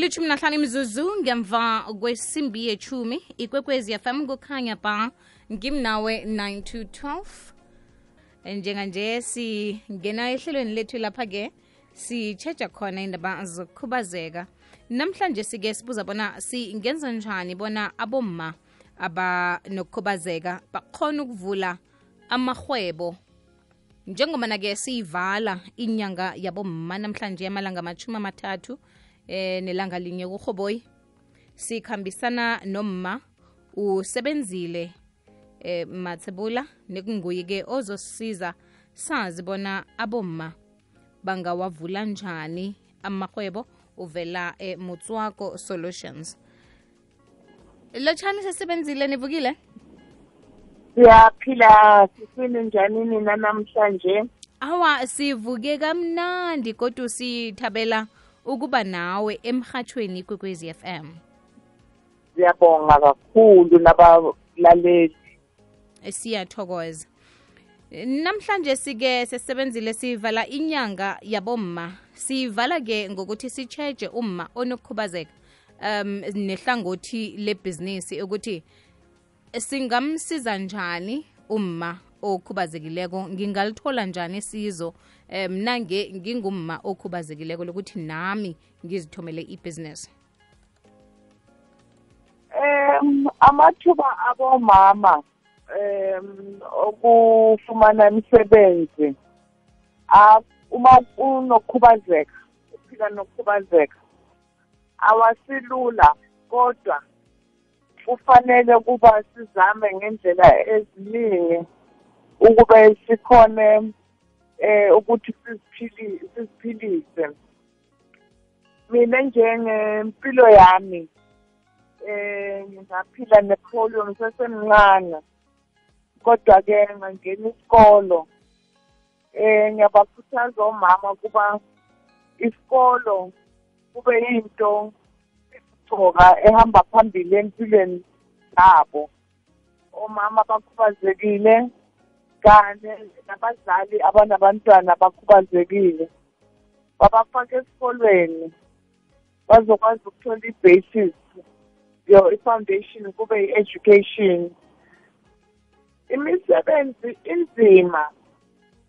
ilithumi nahlanu imzuzu ngemva kwesimbi yechumi ikwekwezi yafam kukhanya ba ngimnawe 9 to 12 njenganje singena ehlelweni lethu lapha-ke sitshetsha khona indaba zokukhubazeka. Namhlanje sike sibuza bona singenza njani bona abomma abanokukhubazeka bakhona ukuvula amarhwebo? Njengobana-ke siyivala inyanga yabomma namhlanje amalanga amashumi amathathu eh nelanga linye kurhoboyi sikhambisana nomma usebenzile eh mathebula nekunguye-ke ozosisiza sazi bona abomma bangawavula njani amarhwebo uvela emutswako solutions. Lotshani sesebenzile nivukile? Siyaphila sisini njani nina namhlanje? Awa sivuke kamnandi kodwa sithabela ukuba nawe emhathweni kwekwezi m. Siyabonga kakhulu nabalaleli. Siyathokoza. Namhlanje sike sesebenzile sivala inyanga yabomma. Sivala ke ngokuthi sitsheje umma onokukhubazeka um nehlangothi lebhizinisi ukuthi singamsiza njani umma okhubazekileko ngingalithola njani isizo? Um nange ngingumma okhubazekileko lokuthi nami ngizithomele ibhizinesi um amathuba abomama um okufumana imisebenzi a- uma unokukhubazeka uphila nokukhubazeka awasilula kodwa kufanele kuba sizame ngendlela eziningi. Ukube sikhone eh ukuthi siziphili siziphilise. Mina njengempilo yami eh ngaphila nepolio ngisesemncane. Kodwa ke ngangena isikolo eh ngiyabakhuthaza omama kuba isikolo kube yinto gcoka ehamba phambili empilweni zabo. Omama abakhubazekile kanye nabazali abanabantwana abakhubazekile. Babafake esikolweni bazokwazi ukuthola i-basis yo i-foundation kube i-education. Imisebenzi inzima.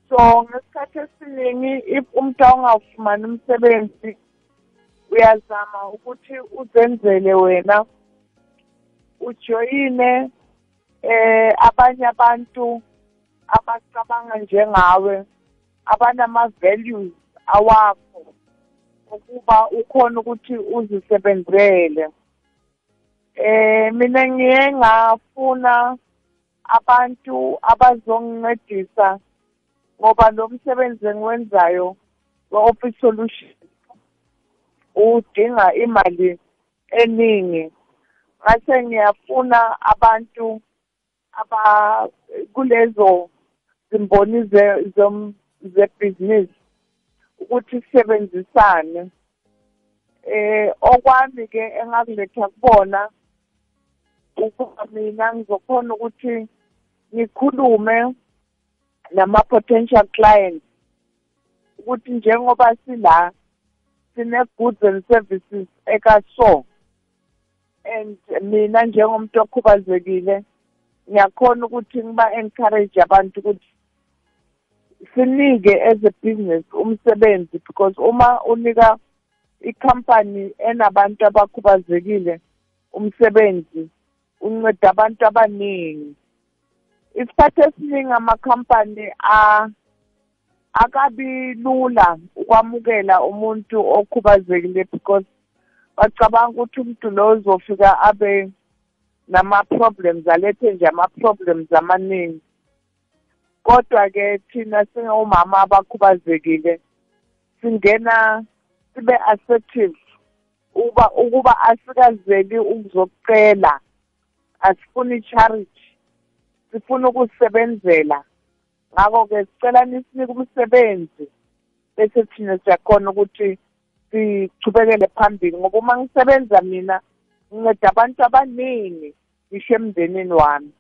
So ngesikhathi esiningi if umuntu awungawufumani umsebenzi uyazama ukuthi uzenzele wena ujoyine eh abanye abantu abacabanga njengawe abanama-values awakho ukuba ukhona ukuthi uzisebenzele. Eh mina ngiye ngafuna abantu abazongincedisa ngoba lo msebenzi engiwenzayo we-office solution udinga imali eningi. Ngase ngiyafuna abantu aba kulezo zimboni zebhizinisi. Ukuthi sisebenzisane. Eh okwami ke engakuletha kubona ukuba mina ngizokhona ukuthi ngikhulume nama potential clients. Ukuthi njengoba sila sine goods and services ekaso and mina njengomuntu okhubazekile ngiyakhona ukuthi ngiba encourage abantu ukuthi sinike as a business umsebenzi because uma unika ikhampani enabantu abakhubazekile umsebenzi unceda abantu abaningi. Isikhathi esiningi amakhampani akabi lula ukwamukela umuntu okhubazekile because bacabanga ukuthi umuntu lo uzofika abe nama-problems alethe nje ama-problems amaningi. Kodwa-ke thina singomama abakhubazekile singena sibe assertive. Uba ukuba asikazeli ukuzokucela asifuni charity sifuna ukuzisebenzela ngakho-ke sicela nisinike umsebenzi bese thina siyakhona ukuthi sichubekele phambili. Ngoba uma ngisebenza mina nginceda abantu abaningi ngisho emndenini wami.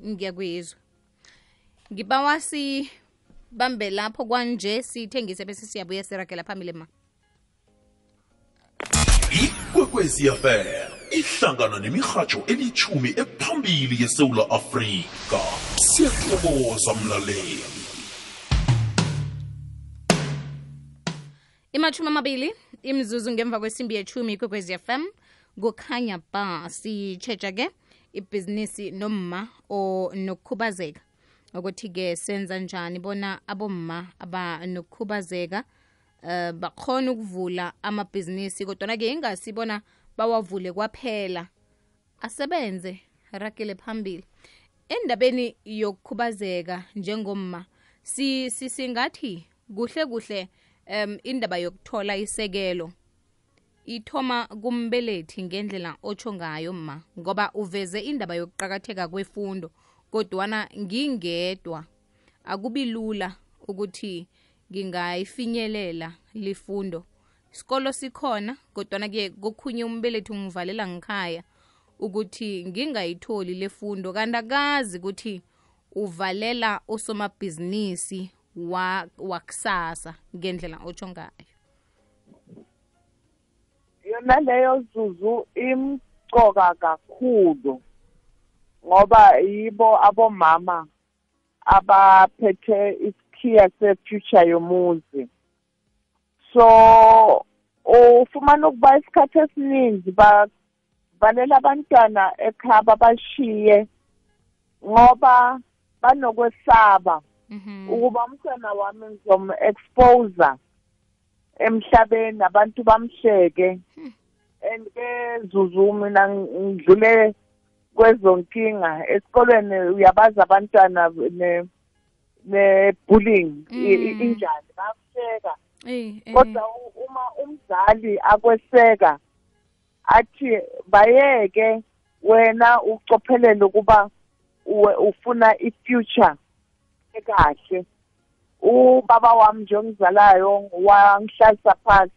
Ngiyakuyizwa ngibawa sibambe lapho kwanje sithengise bese siyabuya siragela phambili ma. Ikwekwezi fm ihlangana nemirhatsho elithumi ephambili yesewula afrika. Siyathokoza mlaleli. Imathumi amabili imzuzu ngemva kwesimbi yethumi kwekwezi fm kukhanya ba sitshetsha-ke ibhizinisi nomma nokukhubazeka. Ukuthi-ke senza njani bona abomma abanokukhubazeka um bakhona ukuvula amabhizinisi kodwana-ke ingasi bona bawavule kwaphela. Asebenze ragele phambili. Endabeni yokukhubazeka njengomma si, singathi kuhle kuhle um indaba yokuthola isekelo ithoma kumbelethi ngendlela otsho ngayo ma ngoba uveze indaba yokuqakatheka kwefundo kodwana ngingedwa. Akubi lula ukuthi ngingayifinyelela lifundo. Isikolo sikhona kodwana-ke kokhunye umbelethi ungivalela ngikhaya ukuthi ngingayitholi lefundo kanti akazi ukuthi uvalela usomabhizinisi wakusasa ngendlela otsho ngayo. Yona leyo zuzu imcoka kakhulu ngoba yibo abomama abaphethe isikhiya se-future yomuzi. So ufumana ukuba isikhathi esiningi bavalela abantwana ekhaya babashiye ngoba banokwesaba ukuba umntwana wami ngizom-exposa emhlabeni abantu bamhleke and ke zuzu mina ngidlule kwezonkinga. Esikolweni uyabazi abantwana ne ne-bullying injani bakuhleka kodwa uma umzali akweseka athi bayeke wena ucophelele ukuba ufuna i-future ekahle. Ubaba wami nje ongizalayo wangihlalisa phansi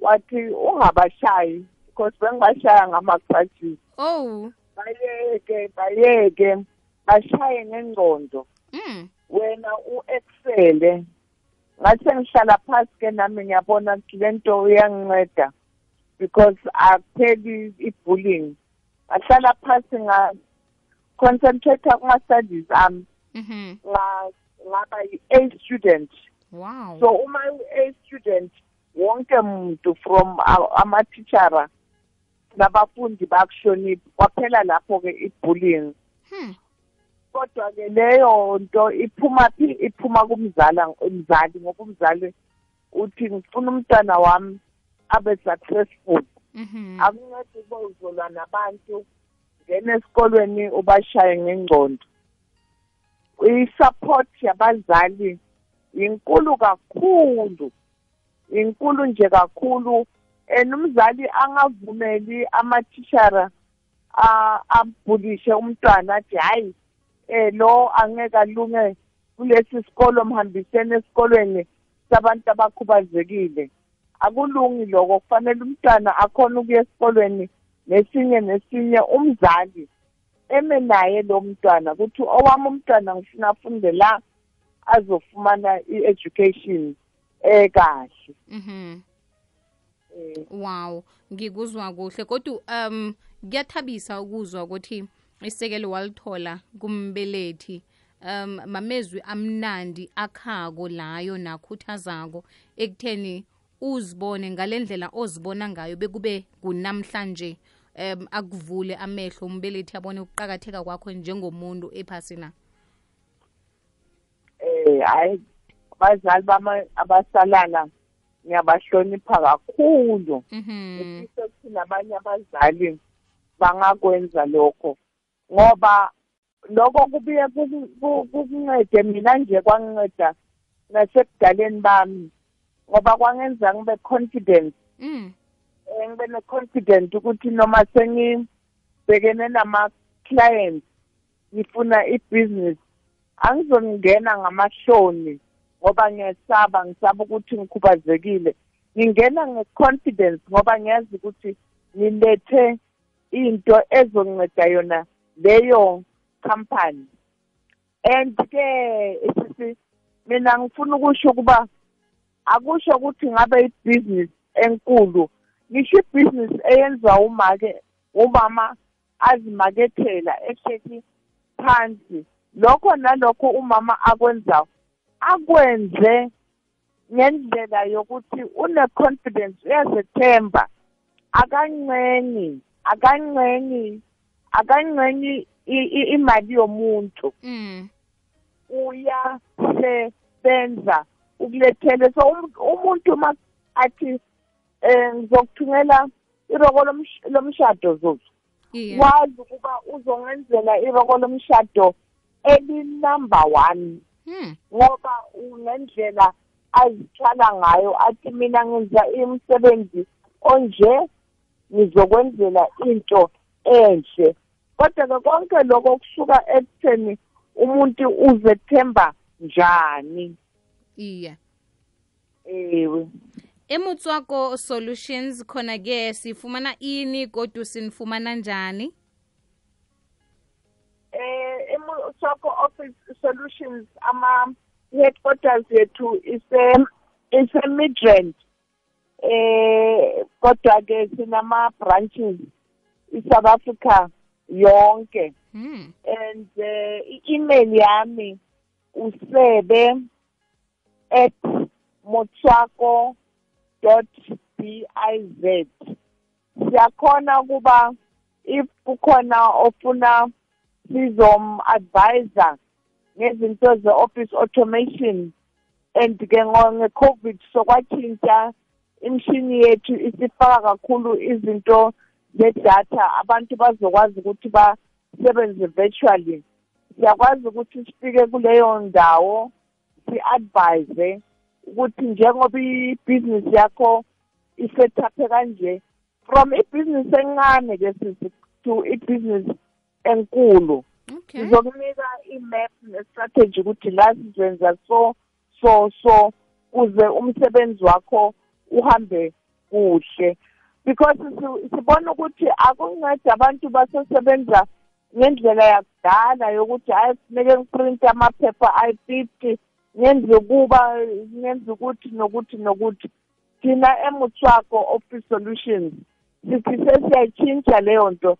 wathi ungabashayi because bengibashaya ngama-crutches oh bayeke bayeke bashaye ngengcondo mm. wena u-excele. Ngathi sengihlala phasi ke nami ngiyabona ukuthi le nto iyanginceda because akupheli i-bullying. Ngahlala phasi nga-concentrate kuma-studies ami. Mhm. Ngaba yi-A student. Wow. So uma u-A student wonke muntu from ama-teachera nabafundi bakuhlonipha kwaphela lapho-ke i-bullying. Hmm. kodwa-ke leyo nto iphuma phi? Iphuma kumzala umzali ngoba umzali uthi ngifuna umntwana wami abe successful. Mhm. akuncedi ube uzolwa nabantu ngena esikolweni ubashaye ngengcondo i-support yabazali inkulu kakhulu inkulu nje kakhulu. And umzali angavumeli amathishara abhulishe umntwana athi hayi eh lo angeke alunge kulesi sikolo mhambiseni esikolweni sabantu abakhubazekile. Akulungi lokho kufanele umntwana akhona ukuya esikolweni nesinye nesinye umzali eme naye lo mntwana kuthi owami umntwana ngifuna afunde la azofumana i-education ekahle Mhm. eh. Wow ngikuzwa kuhle. Kodwa um kuyathabisa ukuzwa ukuthi isekelo walithola kumbelethi. Um mamezwi amnandi akhako layo nakhuthazako ekutheni uzibone ngalendlela ozibona ngayo bekube kunamhlanje um akuvule amehlo umbelethi abone ukuqakatheka kwakho njengomuntu ephasina? Eh hayi abazali bama abasalala ngiyabahlonipha kakhulu. Mhm. Ngifisa ukuthi nabanye abazali bangakwenza lokho ngoba lokho kubuye kuku- ku- kukuncede. Mina nje kwanginceda nasebudaleni bami ngoba kwangenza ngibe confident. Mm. Ngibe ne-confident ukuthi noma sengibhekene nama-clients ngifuna i-business angizongena ngamahloni ngoba ngiyasaba ngisaba ukuthi ngikhubazekile. Ngingena nge-confidence ngoba ngiyazi ukuthi nilethe into ezonceda yona leyo company. And ke sisi mina ngifuna ukusho ukuba akusho ukuthi ngabe ibhizinisi enkulu ngisho ibhizinisi eyenziwa umake umama azimakethela ehleki phansi. Lokho nalokho umama akwenzayo akwenze ngendlela yokuthi une-confidence uyazethemba. Akancengi akancengi akancengi i- i- imali yomuntu. Mm. uyasebenza ukulethele so um- umuntu ma athi eh ngizokuthungela iroko lomsh- lomshado Iye. wazi ukuba uzongenzela iroko lomshado eli-number one Hmm. ngoba ngendlela azithwala ngayo athi mina ngenza umsebenzi onje ngizokwenzela into enhle kodwa-ke konke lokho kusuka ekutheni umuntu uzethemba njani Iye. ewe emutswako solutions khona ke sifumana ini kodwa sinifumana njani? Eh emusoko office solutions ama headquarters yethu ise ise Midrand. Eh kodwa ke sinama branches iSouth Africa yonke. Hmm. and uh, i-email yami usebe at motswako biz siyakhona ukuba if kukhona ofuna sizom-advisa ngezinto ze-office automation and ke ngo- nge-covid sokwatshintsha imishini yethu isifaka kakhulu izinto zedatha abantu bazokwazi ukuthi basebenze virtually. Siyakwazi ukuthi sifike kuleyo ndawo si-advise ukuthi njengoba ibhizinisi yakho isetaphe kanje from ibhizinisi encane ke sisi to ibhizinisi enkulu. Sizokunika i-map ne-strategy ukuthi la sizenza so so so uze umsebenzi wakho uhambe kuhle. Because si- sibona ukuthi akunceda abantu basesebenza ngendlela yakudala yokuthi hayi kufuneke ngiprinte amaphepha ayi-fifty ngenze kuba ngenze ukuthi nokuthi nokuthi. Thina emutswako office solutions sithi sesiyayitshintsha leyo nto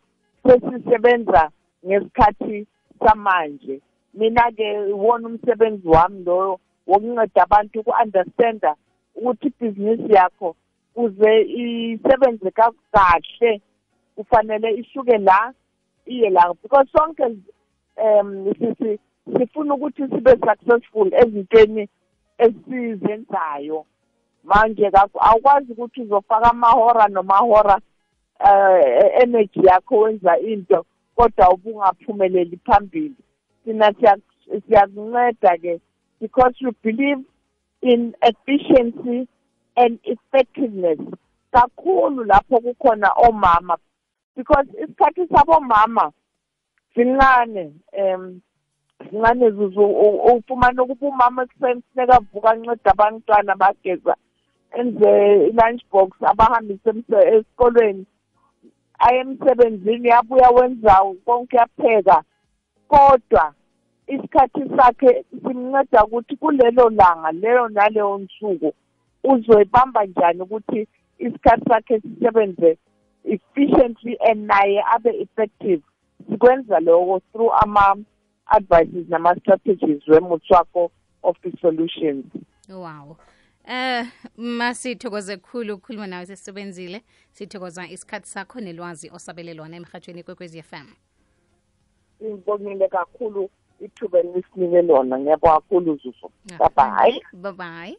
sesisebenza ngesikhathi samanje. Mina-ke iwona umsebenzi wami loyo wokunceda abantu uku-understanda ukuthi ibhizinisi yakho kuze isebenze ka- kahle kufanele isuke la iye la. Because sonke um sisi sifuna ukuthi sibe successful ezintweni esizenzayo. Manje awukwazi ukuthi uzofaka amahora nomahora eh energy yakho wenza into kodwa ubungaphumeleli phambili. Sina siya- siyakunceda ke because we believe in efficiency and effectiveness. Kakhulu lapho kukhona omama because isikhathi sabomama sincane um u- ufumane ukuba umama ekuseni funeka avuka anceda abantwana bageza enze i-lunch box abahambise esikolweni aye emsebenzini yabuya wenza konke uyapheka kodwa isikhathi sakhe simnceda ukuthi kulelo langa leyo naleyo nsuku uzoyibamba njani ukuthi isikhathi sakhe sisebenze efficiently and naye abe effective. Sikwenza lokho through ama-advices nama-strategies wemutswako the solutions. Wow. Eh uh, masithokoze kukhulu ukukhuluma nawe sesisebenzile sithokoza isikhathi sakho nelwazi osabelelwana emhathweni emhatshweni kwekwezi FM ngibongile kakhulu ithuba elisinike lona. Ngiyabonga kakhulu zuzu. Bye bye bye bye